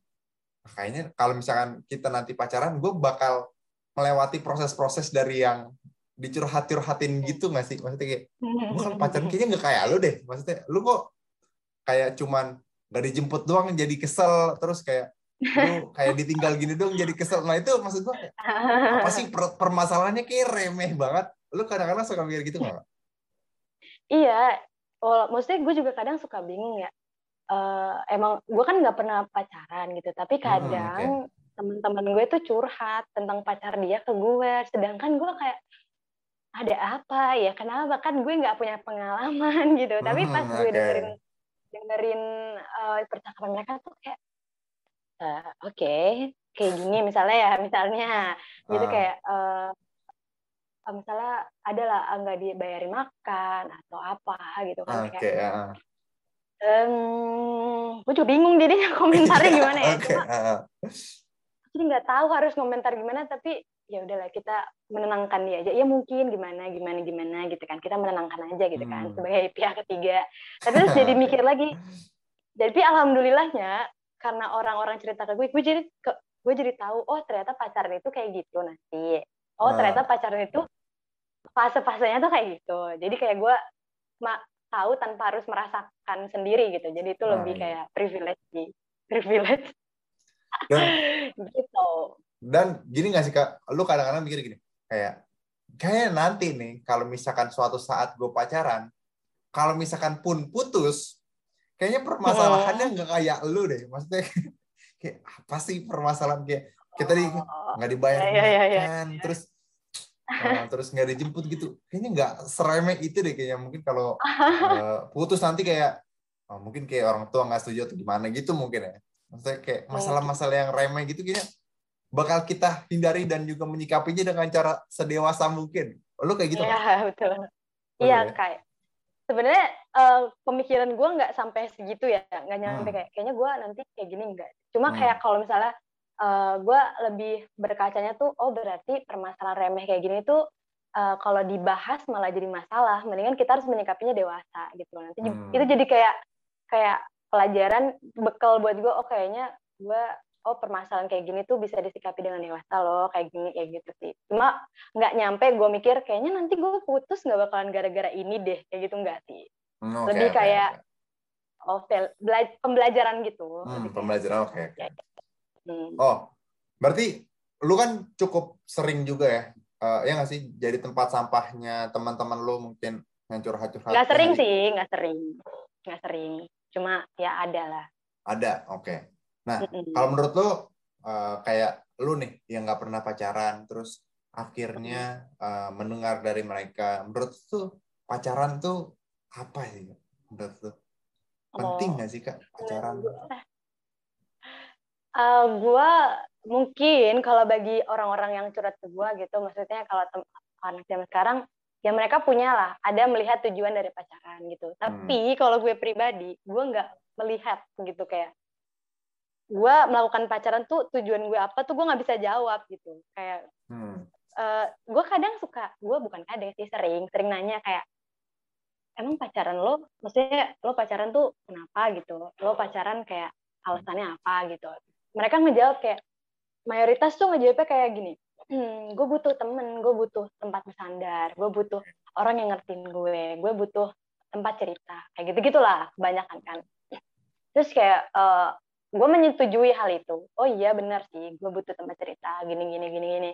kayaknya kalau misalkan kita nanti pacaran gue bakal melewati proses-proses dari yang dicurhat-curhatin gitu nggak sih? Maksudnya kayak gue kalau pacaran kayaknya nggak kayak lu deh. Maksudnya lu kok kayak cuman nggak dijemput doang jadi kesel terus kayak lu kayak ditinggal gini doang jadi kesel. Nah itu maksud gue apa sih per permasalahannya kayak remeh banget. Lu kadang-kadang suka mikir gitu nggak? Iya well, maksudnya gue juga kadang suka bingung ya. Uh, emang gue kan nggak pernah pacaran gitu tapi hmm, kadang hmm, okay. teman-teman gue tuh curhat tentang pacar dia ke gue sedangkan gue kayak ada apa ya? Kenapa? Kan gue nggak punya pengalaman gitu. Tapi pas hmm, gue dengerin dengerin uh, percakapan mereka tuh kayak uh, oke okay, kayak gini misalnya ya misalnya. Gitu uh. kayak uh, misalnya adalah nggak dibayarin makan atau apa gitu kan. Okay, kayak uh um, gue juga bingung jadinya komentarnya gimana ya. okay. Cuma, jadi nggak tahu harus komentar gimana tapi ya udahlah kita menenangkan dia aja. Ya mungkin gimana gimana gimana gitu kan. Kita menenangkan aja gitu kan hmm. sebagai pihak ketiga. Tapi terus jadi mikir lagi. Jadi alhamdulillahnya karena orang-orang cerita ke gue gue jadi gue jadi tahu oh ternyata pacaran itu kayak gitu nanti. Oh Nah. ternyata pacaran itu fase-fasenya tuh kayak gitu. Jadi kayak gue ma- tahu tanpa harus merasakan sendiri gitu. Jadi itu Nah, lebih iya. kayak privilege sih. Privilege. Dan gitu dan gini gak sih kak, lu kadang-kadang mikir gini, kayak kayak nanti nih kalau misalkan suatu saat gue pacaran, kalau misalkan pun putus, kayaknya permasalahannya nggak kayak lu deh, maksudnya kayak apa sih permasalahan? Kayak kita di Oh, nggak dibayar Iya, iya, iya, makan, terus eh, terus nggak dijemput gitu, kayaknya nggak seremeh itu deh kayaknya. Mungkin kalau eh, putus nanti kayak oh, mungkin kayak orang tua nggak setuju atau gimana gitu mungkin ya, maksudnya kayak masalah-masalah yang remeh gitu kayaknya bakal kita hindari dan juga menyikapinya dengan cara sedewasa mungkin. Lu kayak gitu Iya nggak? betul. Oh, Iya iya. kayak sebenarnya eh, pemikiran gue nggak sampai segitu ya, nggak nyampe Hmm. kayak kayaknya gue nanti kayak gini enggak. Cuma Hmm. kayak kalau misalnya eh, gue lebih berkacanya tuh, oh berarti permasalahan remeh kayak gini tuh eh, kalau dibahas malah jadi masalah. Mendingan kita harus menyikapinya dewasa gitu. Nanti Hmm. itu jadi kayak kayak pelajaran bekal buat gue. Oh kayaknya gue oh permasalahan kayak gini tuh bisa disikapi dengan dewasa loh kayak gini kayak gitu sih cuma nggak nyampe gue mikir kayaknya nanti gue putus nggak bakalan gara-gara ini deh kayak gitu nggak sih Hmm, oke, lebih oke, kayak oke. oh bela- pembelajaran gitu Hmm, pembelajaran oke. oke. Hmm. Oh, berarti lu kan cukup sering juga ya, eh, ya nggak sih, jadi tempat sampahnya teman-teman lu mungkin yang curhat-curhat. nggak sering sih nggak sering nggak sering cuma ya ada lah Ada, oke. Nah, kalau menurut lu eh, kayak lu nih yang nggak pernah pacaran, terus akhirnya eh, mendengar dari mereka, menurut lu tuh pacaran tuh apa sih? Menurut lu penting Oh. nggak sih kak pacaran? Eh, gua mungkin kalau bagi orang-orang yang curhat ke gua gitu, maksudnya kalau anak zaman sekarang, ya mereka punya lah, ada melihat tujuan dari pacaran gitu. Tapi kalau gue pribadi, gue nggak melihat gitu kayak, gue melakukan pacaran tuh tujuan gue apa tuh gue nggak bisa jawab gitu. Kayak Hmm. eh gue kadang suka, gue bukan kadang sih sering, sering nanya kayak, emang pacaran lo, maksudnya lo pacaran tuh kenapa gitu? Lo pacaran kayak alasannya apa gitu? Mereka ngejawab kayak, mayoritas tuh ngejawabnya kayak gini, hmm, gue butuh temen, gue butuh tempat bersandar, gue butuh orang yang ngertiin gue, gue butuh tempat cerita, kayak gitu gitulah kebanyakan kan. Terus kayak eh, gue menyetujui hal itu. Oh iya benar sih, gue butuh tempat cerita, gini gini gini gini.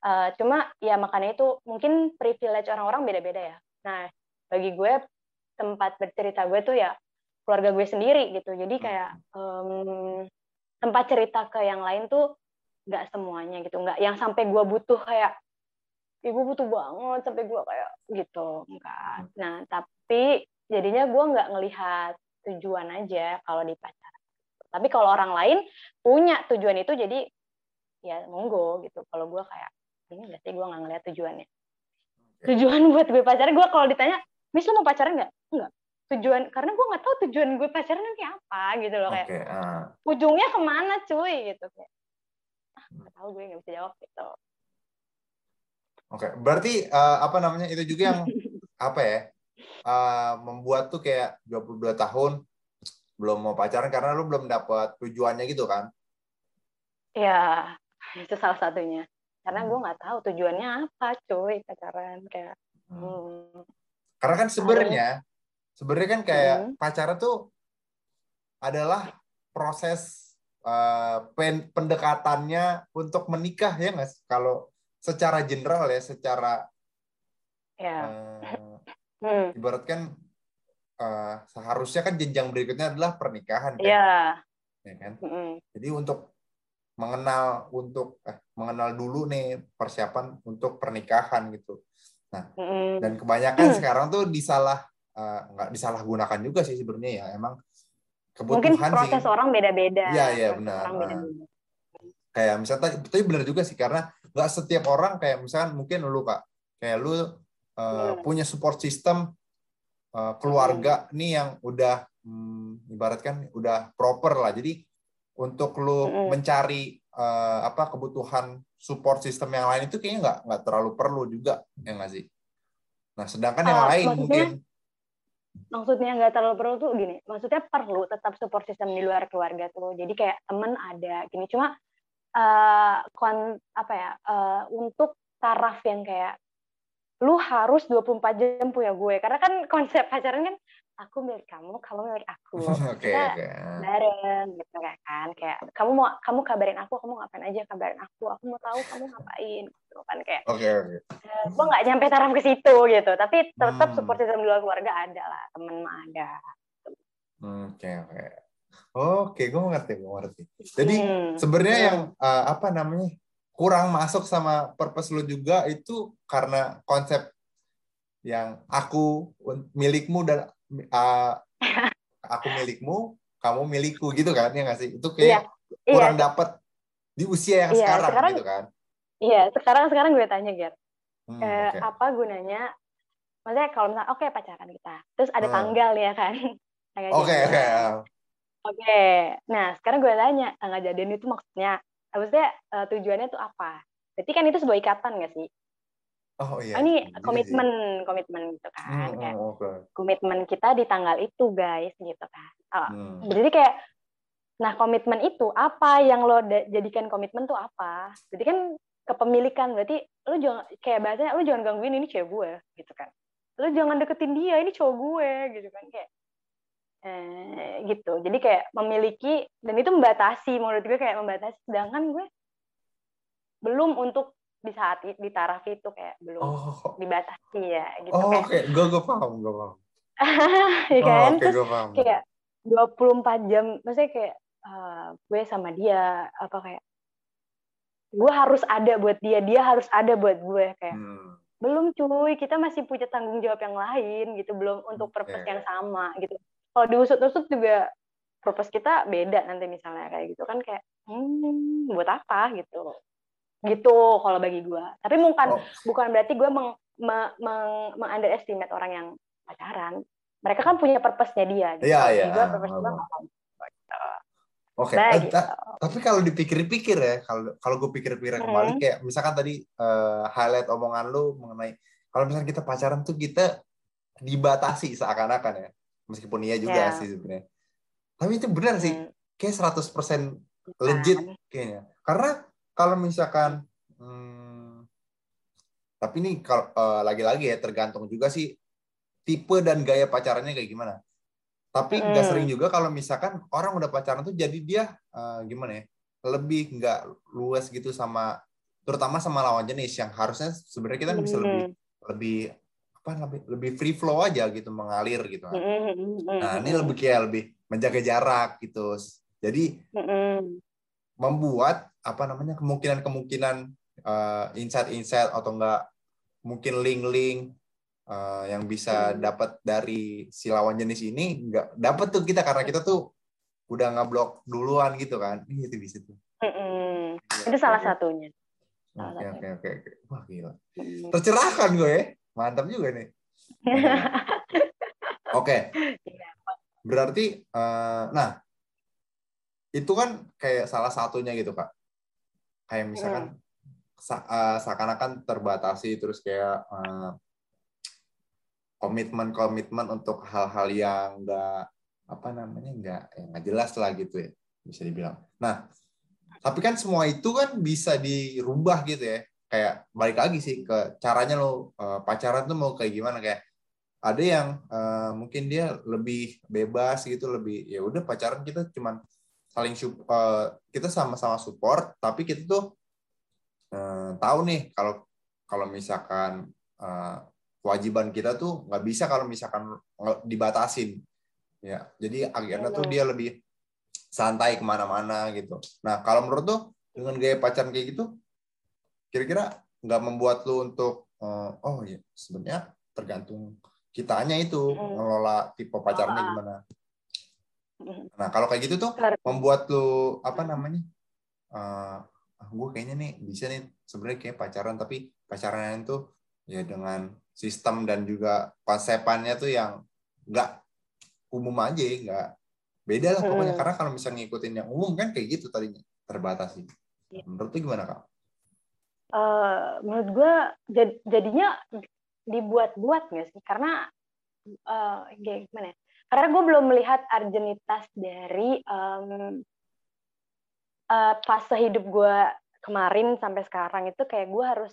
Eh, cuma ya makanya itu mungkin privilege orang-orang beda-beda ya. Nah bagi gue tempat bercerita gue tuh ya keluarga gue sendiri gitu. Jadi kayak em, tempat cerita ke yang lain tuh nggak semuanya gitu, nggak yang sampai gue butuh kayak ibu butuh banget sampai gue kayak gitu enggak. Nah tapi jadinya gue nggak ngelihat tujuan aja kalau di pacaran. Tapi kalau orang lain punya tujuan itu jadi ya monggo gitu. Kalau gue kayak ini nggak sih gue nggak ngelihat tujuannya. Tujuan buat gue pacaran gue kalau ditanya, Miss lo mau pacaran nggak? Enggak. Tujuan karena gue nggak tahu tujuan gue pacaran nanti apa gitu loh kayak ah. ujungnya ke mana cuy gitu kayak. Ah, nggak tahu gue nggak bisa jawab gitu. Oke, berarti eh, apa namanya itu juga yang apa ya eh, membuat tuh kayak 22 tahun belum mau pacaran karena lu belum dapat tujuannya gitu kan? Ya itu salah satunya. Karena gue nggak tahu tujuannya apa cuy pacaran kayak. Hmm. Karena kan sebenarnya sebenarnya kan kayak Hmm. pacaran tuh adalah proses eh, pen- pendekatannya untuk menikah ya nggak? Kalau secara general ya, secara Ya. eh, Hmm. ibaratkan eh, seharusnya kan jenjang berikutnya adalah pernikahan kan? Ya. Ya kan? Mm-mm. Jadi untuk mengenal untuk eh, mengenal dulu nih persiapan untuk pernikahan gitu. Mm-mm. Dan kebanyakan sekarang tuh disalah eh, nggak disalahgunakan juga sih sebenarnya ya. Emang Mungkin kebutuhan proses sih. orang beda-beda. Iya, iya, benar. Orang Ah. beda-beda. Kayak misalnya tapi benar juga sih karena nggak setiap orang kayak misalkan mungkin lu kak kayak lu eh, Hmm. punya support system keluarga nih yang udah hmm, ibaratkan udah proper lah. Jadi untuk lu Mm-mm. mencari eh, apa kebutuhan support system yang lain itu kayaknya nggak nggak terlalu perlu juga ya nggak sih. Nah sedangkan yang Ah, lain maksudnya- mungkin Maksudnya nggak terlalu perlu tuh gini. Maksudnya perlu tetap support system di luar keluarga tuh. Jadi kayak temen ada gini. Cuma uh, kon apa ya uh, untuk taraf yang kayak lu harus 24 jam punya gue karena kan konsep pacaran kan aku milik kamu, kamu milik aku. okay, kita okay. bareng gitu kan. Kayak kamu mau kamu kabarin aku, kamu ngapain aja kabarin aku. Aku mau tahu kamu ngapain gitu kan kayak. Oke okay, oke. Okay. Uh, gue nggak nyampe taraf ke situ gitu, tapi tetap hmm. support system di luar keluarga ada lah, temen mah ada. Oke okay, oke. Okay. Oke, gue ngerti, gue ngerti. Jadi hmm. sebenarnya hmm. yang uh, apa namanya kurang masuk sama purpose lu juga itu karena konsep yang aku milikmu dan uh, aku milikmu, kamu milikku gitu kan ya nggak sih? Itu kayak iya. kurang iya. dapat di usia yang iya, sekarang, sekarang gitu kan? Iya, sekarang sekarang gue tanya Ger, hmm, eh, okay. apa gunanya? Maksudnya kalau misalnya oke okay, pacaran kita, terus ada hmm. tanggal ya kan? Oke oke. Okay, Oke, nah sekarang gue tanya tanggal jadian itu maksudnya, maksudnya uh, tujuannya tuh apa? Berarti kan itu sebuah ikatan nggak sih? Oh iya. Oh, ini komitmen, sih. komitmen gitu kan. Hmm, kayak okay. Komitmen kita di tanggal itu, guys, gitu kan. Oh, hmm. Jadi kayak nah komitmen itu apa yang lo jadikan komitmen tuh apa? Jadi kan kepemilikan berarti lo jangan kayak bahasanya lo jangan gangguin ini cewek gue gitu kan. Lo jangan deketin dia, ini cowok gue gitu kan kayak eh, gitu. Jadi kayak memiliki dan itu membatasi menurut gue kayak membatasi sedangkan gue belum untuk di saat di taraf itu kayak belum oh. dibatasi ya gitu oh, kayak oke okay. gue gue paham gue paham ya kan oh, okay, terus paham. kayak 24 jam maksudnya kayak uh, gue sama dia apa kayak gue harus ada buat dia dia harus ada buat gue kayak hmm. belum cuy kita masih punya tanggung jawab yang lain gitu belum untuk purpose yang sama gitu kalau diusut-usut juga purpose kita beda nanti misalnya kayak gitu kan kayak hmm, buat apa gitu gitu kalau bagi gue tapi bukan oh. bukan berarti gue meng, meng, meng, meng underestimate orang yang pacaran mereka kan punya purpose-nya dia gitu. Iya, iya. Gue purpose gue Oke, okay. gitu. tapi kalau dipikir-pikir ya, kalau kalau gue pikir-pikir hmm. kembali kayak misalkan tadi uh, highlight omongan lu mengenai kalau misalkan kita pacaran tuh kita dibatasi seakan-akan ya, meskipun iya juga yeah. sih sebenarnya. Tapi itu benar hmm. sih, kayak 100% legit kayaknya. Karena kalau misalkan hmm, tapi ini kalau uh, lagi-lagi ya tergantung juga sih tipe dan gaya pacarannya kayak gimana. Tapi nggak hmm. sering juga kalau misalkan orang udah pacaran tuh jadi dia uh, gimana ya lebih nggak luas gitu sama terutama sama lawan jenis yang harusnya sebenarnya kita bisa lebih lebih apa lebih lebih free flow aja gitu mengalir gitu. Nah ini lebih kayak lebih menjaga jarak gitu. Jadi membuat apa namanya kemungkinan-kemungkinan uh, insight-insight atau enggak mungkin link-link uh, yang bisa dapat dari si lawan jenis ini enggak dapat tuh kita karena kita tuh udah ngeblok duluan gitu kan. Ini itu bisa tuh mm itu salah satunya. Oke oke oke wah gila. Tercerahkan gue ya mantap juga nih oke okay. Iya, berarti uh, nah itu kan kayak salah satunya gitu kak kayak misalkan uh, seakan-akan terbatasi terus kayak uh, komitmen-komitmen untuk hal-hal yang enggak apa namanya enggak yang nggak jelas lah gitu ya bisa dibilang. Nah, tapi kan semua itu kan bisa dirubah gitu ya. Kayak balik lagi sih ke caranya lo uh, pacaran tuh mau kayak gimana? Kayak ada yang uh, mungkin dia lebih bebas gitu lebih ya udah pacaran kita cuman saling uh, kita sama-sama support tapi kita tuh uh, tahu nih kalau kalau misalkan uh, kewajiban kita tuh nggak bisa kalau misalkan dibatasin. Ya jadi akhirnya tuh dia lebih santai ke mana-mana gitu. Nah kalau menurut tuh dengan gaya pacaran kayak gitu kira-kira nggak membuat lu untuk uh, oh ya sebenarnya tergantung kitanya itu mengelola tipe pacarnya gimana Nah kalau kayak gitu tuh membuat lu apa namanya? Uh, ah, gue kayaknya nih bisa nih sebenarnya kayak pacaran tapi pacaran itu ya dengan sistem dan juga konsepannya tuh yang nggak umum aja nggak beda lah pokoknya hmm. karena kalau misalnya ngikutin yang umum kan kayak gitu tadinya terbatas sih ya. menurut lu gimana kak? Uh, menurut gue jadinya dibuat-buat nggak sih karena uh, gimana ya? karena gue belum melihat argenitas dari um, uh, fase hidup gue kemarin sampai sekarang itu kayak gue harus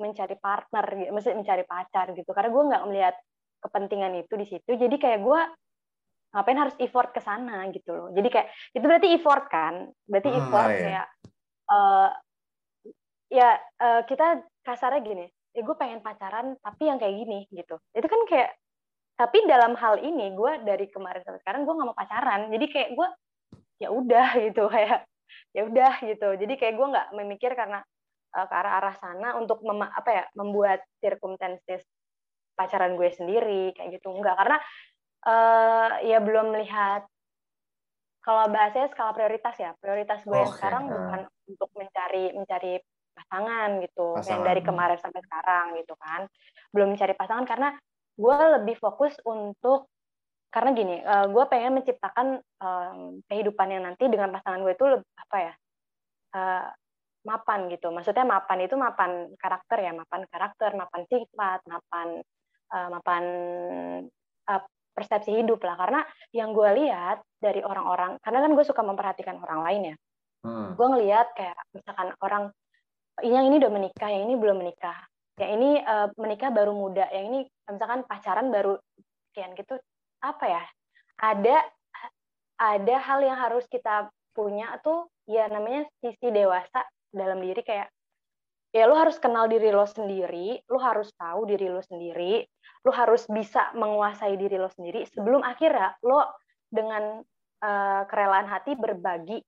mencari partner gitu, mesti mencari pacar gitu. Karena gue nggak melihat kepentingan itu di situ. Jadi kayak gue ngapain harus effort ke sana gitu loh. Jadi kayak itu berarti effort kan? Berarti hmm, effort iya. kayak uh, ya uh, kita kasarnya gini, ya gue pengen pacaran tapi yang kayak gini gitu. Itu kan kayak tapi dalam hal ini gue dari kemarin sampai sekarang gue nggak mau pacaran. Jadi kayak gue ya udah gitu kayak ya udah gitu. Jadi kayak gue nggak memikir karena uh, ke arah arah sana untuk mem apa ya membuat circumstances pacaran gue sendiri kayak gitu enggak karena uh, ya belum melihat kalau bahasanya skala prioritas ya prioritas gue okay. sekarang bukan untuk mencari mencari pasangan gitu pasangan. yang dari kemarin sampai sekarang gitu kan belum mencari pasangan karena gue lebih fokus untuk karena gini uh, gue pengen menciptakan um, kehidupan yang nanti dengan pasangan gue itu lebih, apa ya uh, mapan gitu maksudnya mapan itu mapan karakter ya mapan karakter mapan sifat mapan uh, mapan uh, persepsi hidup lah karena yang gue lihat dari orang-orang karena kan gue suka memperhatikan orang lain ya hmm. gue ngelihat kayak misalkan orang yang ini udah menikah yang ini belum menikah. Yang ini uh, menikah baru muda yang ini misalkan pacaran baru sekian gitu apa ya? Ada ada hal yang harus kita punya tuh ya namanya sisi dewasa dalam diri kayak ya lu harus kenal diri lo sendiri, lu harus tahu diri lo sendiri, lu harus bisa menguasai diri lo sendiri sebelum akhirnya lo dengan uh, kerelaan hati berbagi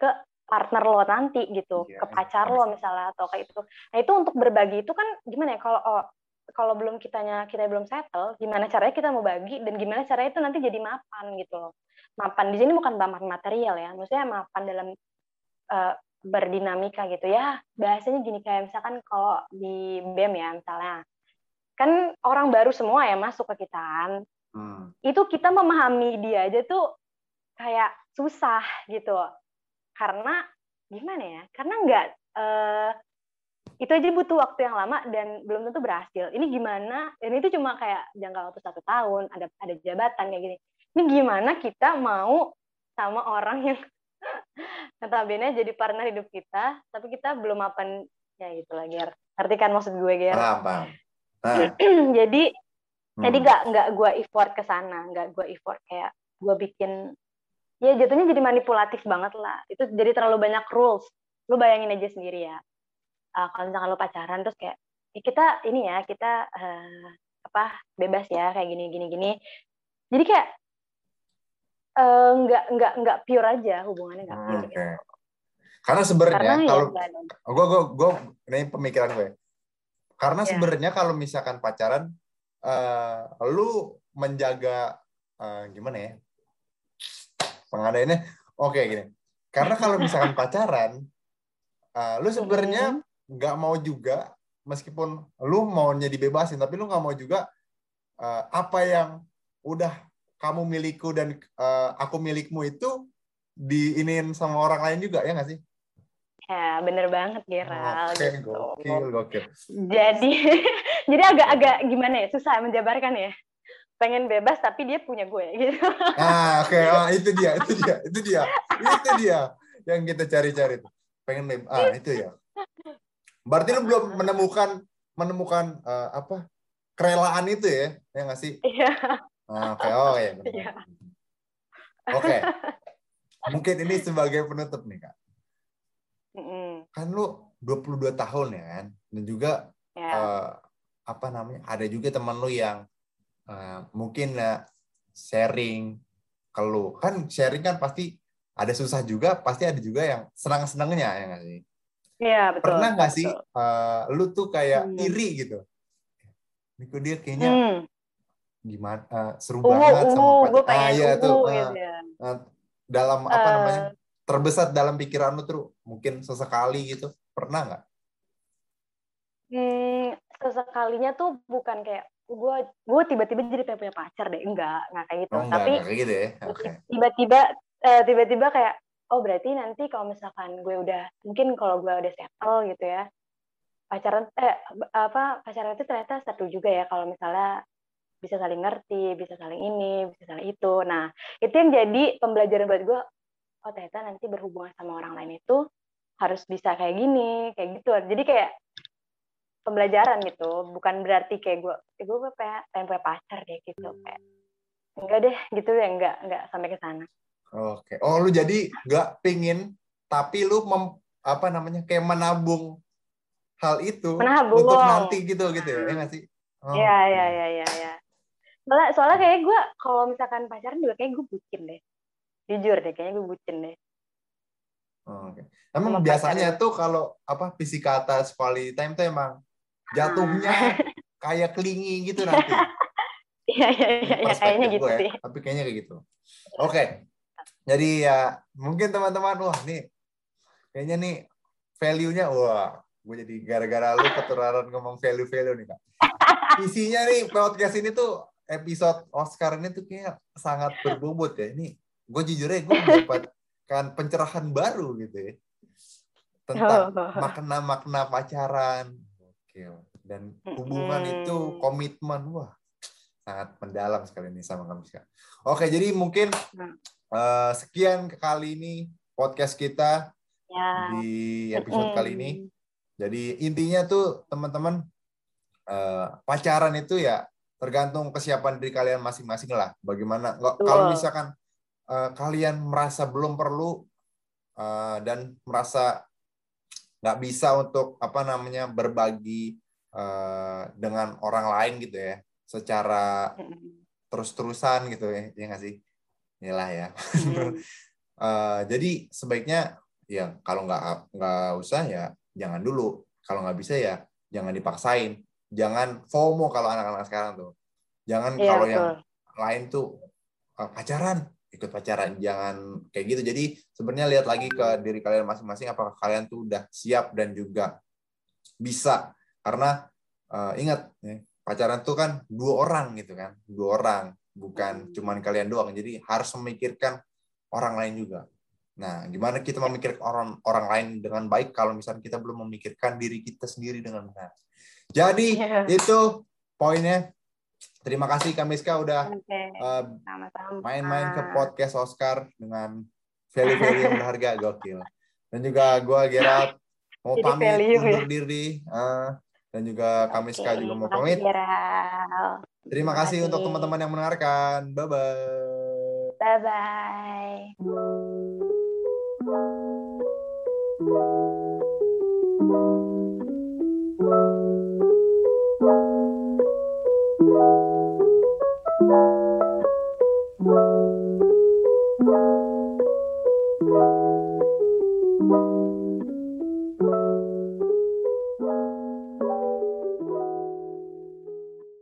ke partner lo nanti gitu, yeah, ke pacar lo misalnya atau kayak itu. Nah itu untuk berbagi itu kan gimana ya kalau oh, kalau belum kitanya kita belum settle, gimana caranya kita mau bagi dan gimana caranya itu nanti jadi mapan gitu loh. Mapan di sini bukan mapan material ya, maksudnya mapan dalam uh, berdinamika gitu ya bahasanya gini kayak misalkan kalau di BEM ya misalnya kan orang baru semua ya masuk ke kita kan hmm. itu kita memahami dia aja tuh kayak susah gitu karena gimana ya karena nggak uh, itu aja butuh waktu yang lama dan belum tentu berhasil. Ini gimana dan itu cuma kayak jangka waktu satu tahun ada ada jabatan kayak gini. Ini gimana kita mau sama orang yang notabene jadi partner hidup kita tapi kita belum apa ya gitu lah Ger. Ngerti kan maksud gue Ger? Paham nah. jadi hmm. jadi nggak nggak gue effort ke sana nggak gue effort kayak gue bikin ya jatuhnya jadi manipulatif banget lah itu jadi terlalu banyak rules lu bayangin aja sendiri ya uh, kalau misalkan lu pacaran terus kayak ya kita ini ya kita uh, apa bebas ya kayak gini gini gini jadi kayak uh, nggak nggak nggak pure aja hubungannya nggak pure. Okay. Gitu. Karena sebenarnya ya kalau gue gue gue ini pemikiran gue. Karena yeah. sebenarnya kalau misalkan pacaran, uh, lu menjaga uh, gimana ya? Pengadainnya, oke okay, gini. Karena kalau misalkan pacaran, uh, lu sebenarnya nggak mau juga, meskipun lu maunya dibebasin, tapi lu nggak mau juga uh, apa yang udah kamu milikku dan uh, aku milikmu itu diinin sama orang lain juga ya nggak sih? Ya bener banget Gerald. Oke, gitu. gokil, gokil. Jadi, jadi agak-agak gimana ya, susah menjabarkan ya. Pengen bebas tapi dia punya gue gitu. Ah, oke, okay. oh, itu dia, itu dia, itu dia, itu dia yang kita cari-cari tuh. Pengen bebas, ah itu ya. Berarti lu belum menemukan menemukan uh, apa kerelaan itu ya, ya nggak sih? Iya. Ah, oke, okay. oh ya. Iya. Oke. Okay. Mungkin ini sebagai penutup nih, Kak. Mm-hmm. Kan lu 22 tahun ya kan? Dan juga yeah. Ya. uh, apa namanya? Ada juga teman lu yang uh, mungkin uh, sharing ke lu. Kan sharing kan pasti ada susah juga, pasti ada juga yang senang-senangnya ya nggak sih? Iya, betul. Pernah nggak sih uh, lu tuh kayak hmm. iri gitu? Ini dia kayaknya hmm gimana uh, seru ungu, banget ungu, sama pengen ah, iya, tuh, uh, gitu ya. uh, dalam apa uh, namanya terbesar dalam pikiran lu tuh mungkin sesekali gitu pernah nggak? Hmm, sesekalinya tuh bukan kayak gue gue tiba-tiba jadi pengen punya pacar deh enggak nggak kayak gitu oh, enggak, tapi enggak gitu ya? okay. tiba-tiba uh, tiba-tiba kayak oh berarti nanti kalau misalkan gue udah mungkin kalau gue udah settle gitu ya pacaran eh apa pacaran itu ternyata seru juga ya kalau misalnya bisa saling ngerti, bisa saling ini, bisa saling itu. Nah, itu yang jadi pembelajaran buat gue, oh ternyata nanti berhubungan sama orang lain itu harus bisa kayak gini kayak gitu jadi kayak pembelajaran gitu bukan berarti kayak gue eh, gue pengen, pengen punya pacar kayak gitu kayak enggak deh gitu ya enggak enggak sampai ke sana. Oke. Oh lu jadi enggak pingin tapi lu mem, apa namanya kayak menabung hal itu menabung. untuk nanti gitu gitu ya, ya sih? Oh, iya iya iya iya ya. soalnya soalnya kayak gue kalau misalkan pacaran juga kayak gue bucin deh. Jujur deh kayaknya gue bucin deh. Oke. Okay. Emang Sama biasanya tuh kalau apa physical touch quality time tuh emang jatuhnya ah. kayak kelingi gitu nanti. Iya iya iya ya, kayaknya gitu ya. sih. Tapi kayaknya kayak gitu. Oke. Okay. Jadi ya mungkin teman-teman wah nih kayaknya nih value-nya wah gue jadi gara-gara lu ketularan ngomong value-value nih kak. Isinya nih podcast ini tuh episode Oscar ini tuh kayak sangat berbobot ya. Ini gue jujur aja gue mendapatkan pencerahan baru gitu ya tentang makna-makna pacaran, dan hubungan hmm. itu komitmen wah sangat mendalam sekali ini sama kami sekarang. Oke, jadi mungkin uh, sekian kali ini podcast kita ya. di episode hmm. kali ini. Jadi intinya tuh teman-teman uh, pacaran itu ya tergantung kesiapan diri kalian masing-masing lah. Bagaimana kalau misalkan uh, kalian merasa belum perlu uh, dan merasa nggak bisa untuk apa namanya berbagi uh, dengan orang lain gitu ya. Secara terus-terusan gitu ya ya nggak sih? Inilah ya. Uh, jadi sebaiknya ya kalau nggak nggak usah ya jangan dulu. Kalau nggak bisa ya jangan dipaksain. Jangan FOMO kalau anak-anak sekarang tuh. Jangan ya, kalau betul. yang lain tuh uh, pacaran ikut pacaran jangan kayak gitu. Jadi sebenarnya lihat lagi ke diri kalian masing-masing apakah kalian tuh udah siap dan juga bisa. Karena uh, ingat ya, pacaran tuh kan dua orang gitu kan dua orang bukan cuman kalian doang. Jadi harus memikirkan orang lain juga. Nah gimana kita memikirkan orang orang lain dengan baik kalau misalnya kita belum memikirkan diri kita sendiri dengan benar? Jadi yeah. itu poinnya Terima kasih Kamiska udah okay. uh, eh, main-main ke podcast Oscar dengan value-value yang berharga gokil. Dan juga gue Gerald mau Jadi pamit value, undur ya? diri uh, dan juga Kamiska okay. juga mau pamit. Terima kasih untuk teman-teman yang mendengarkan. Bye bye. Bye bye.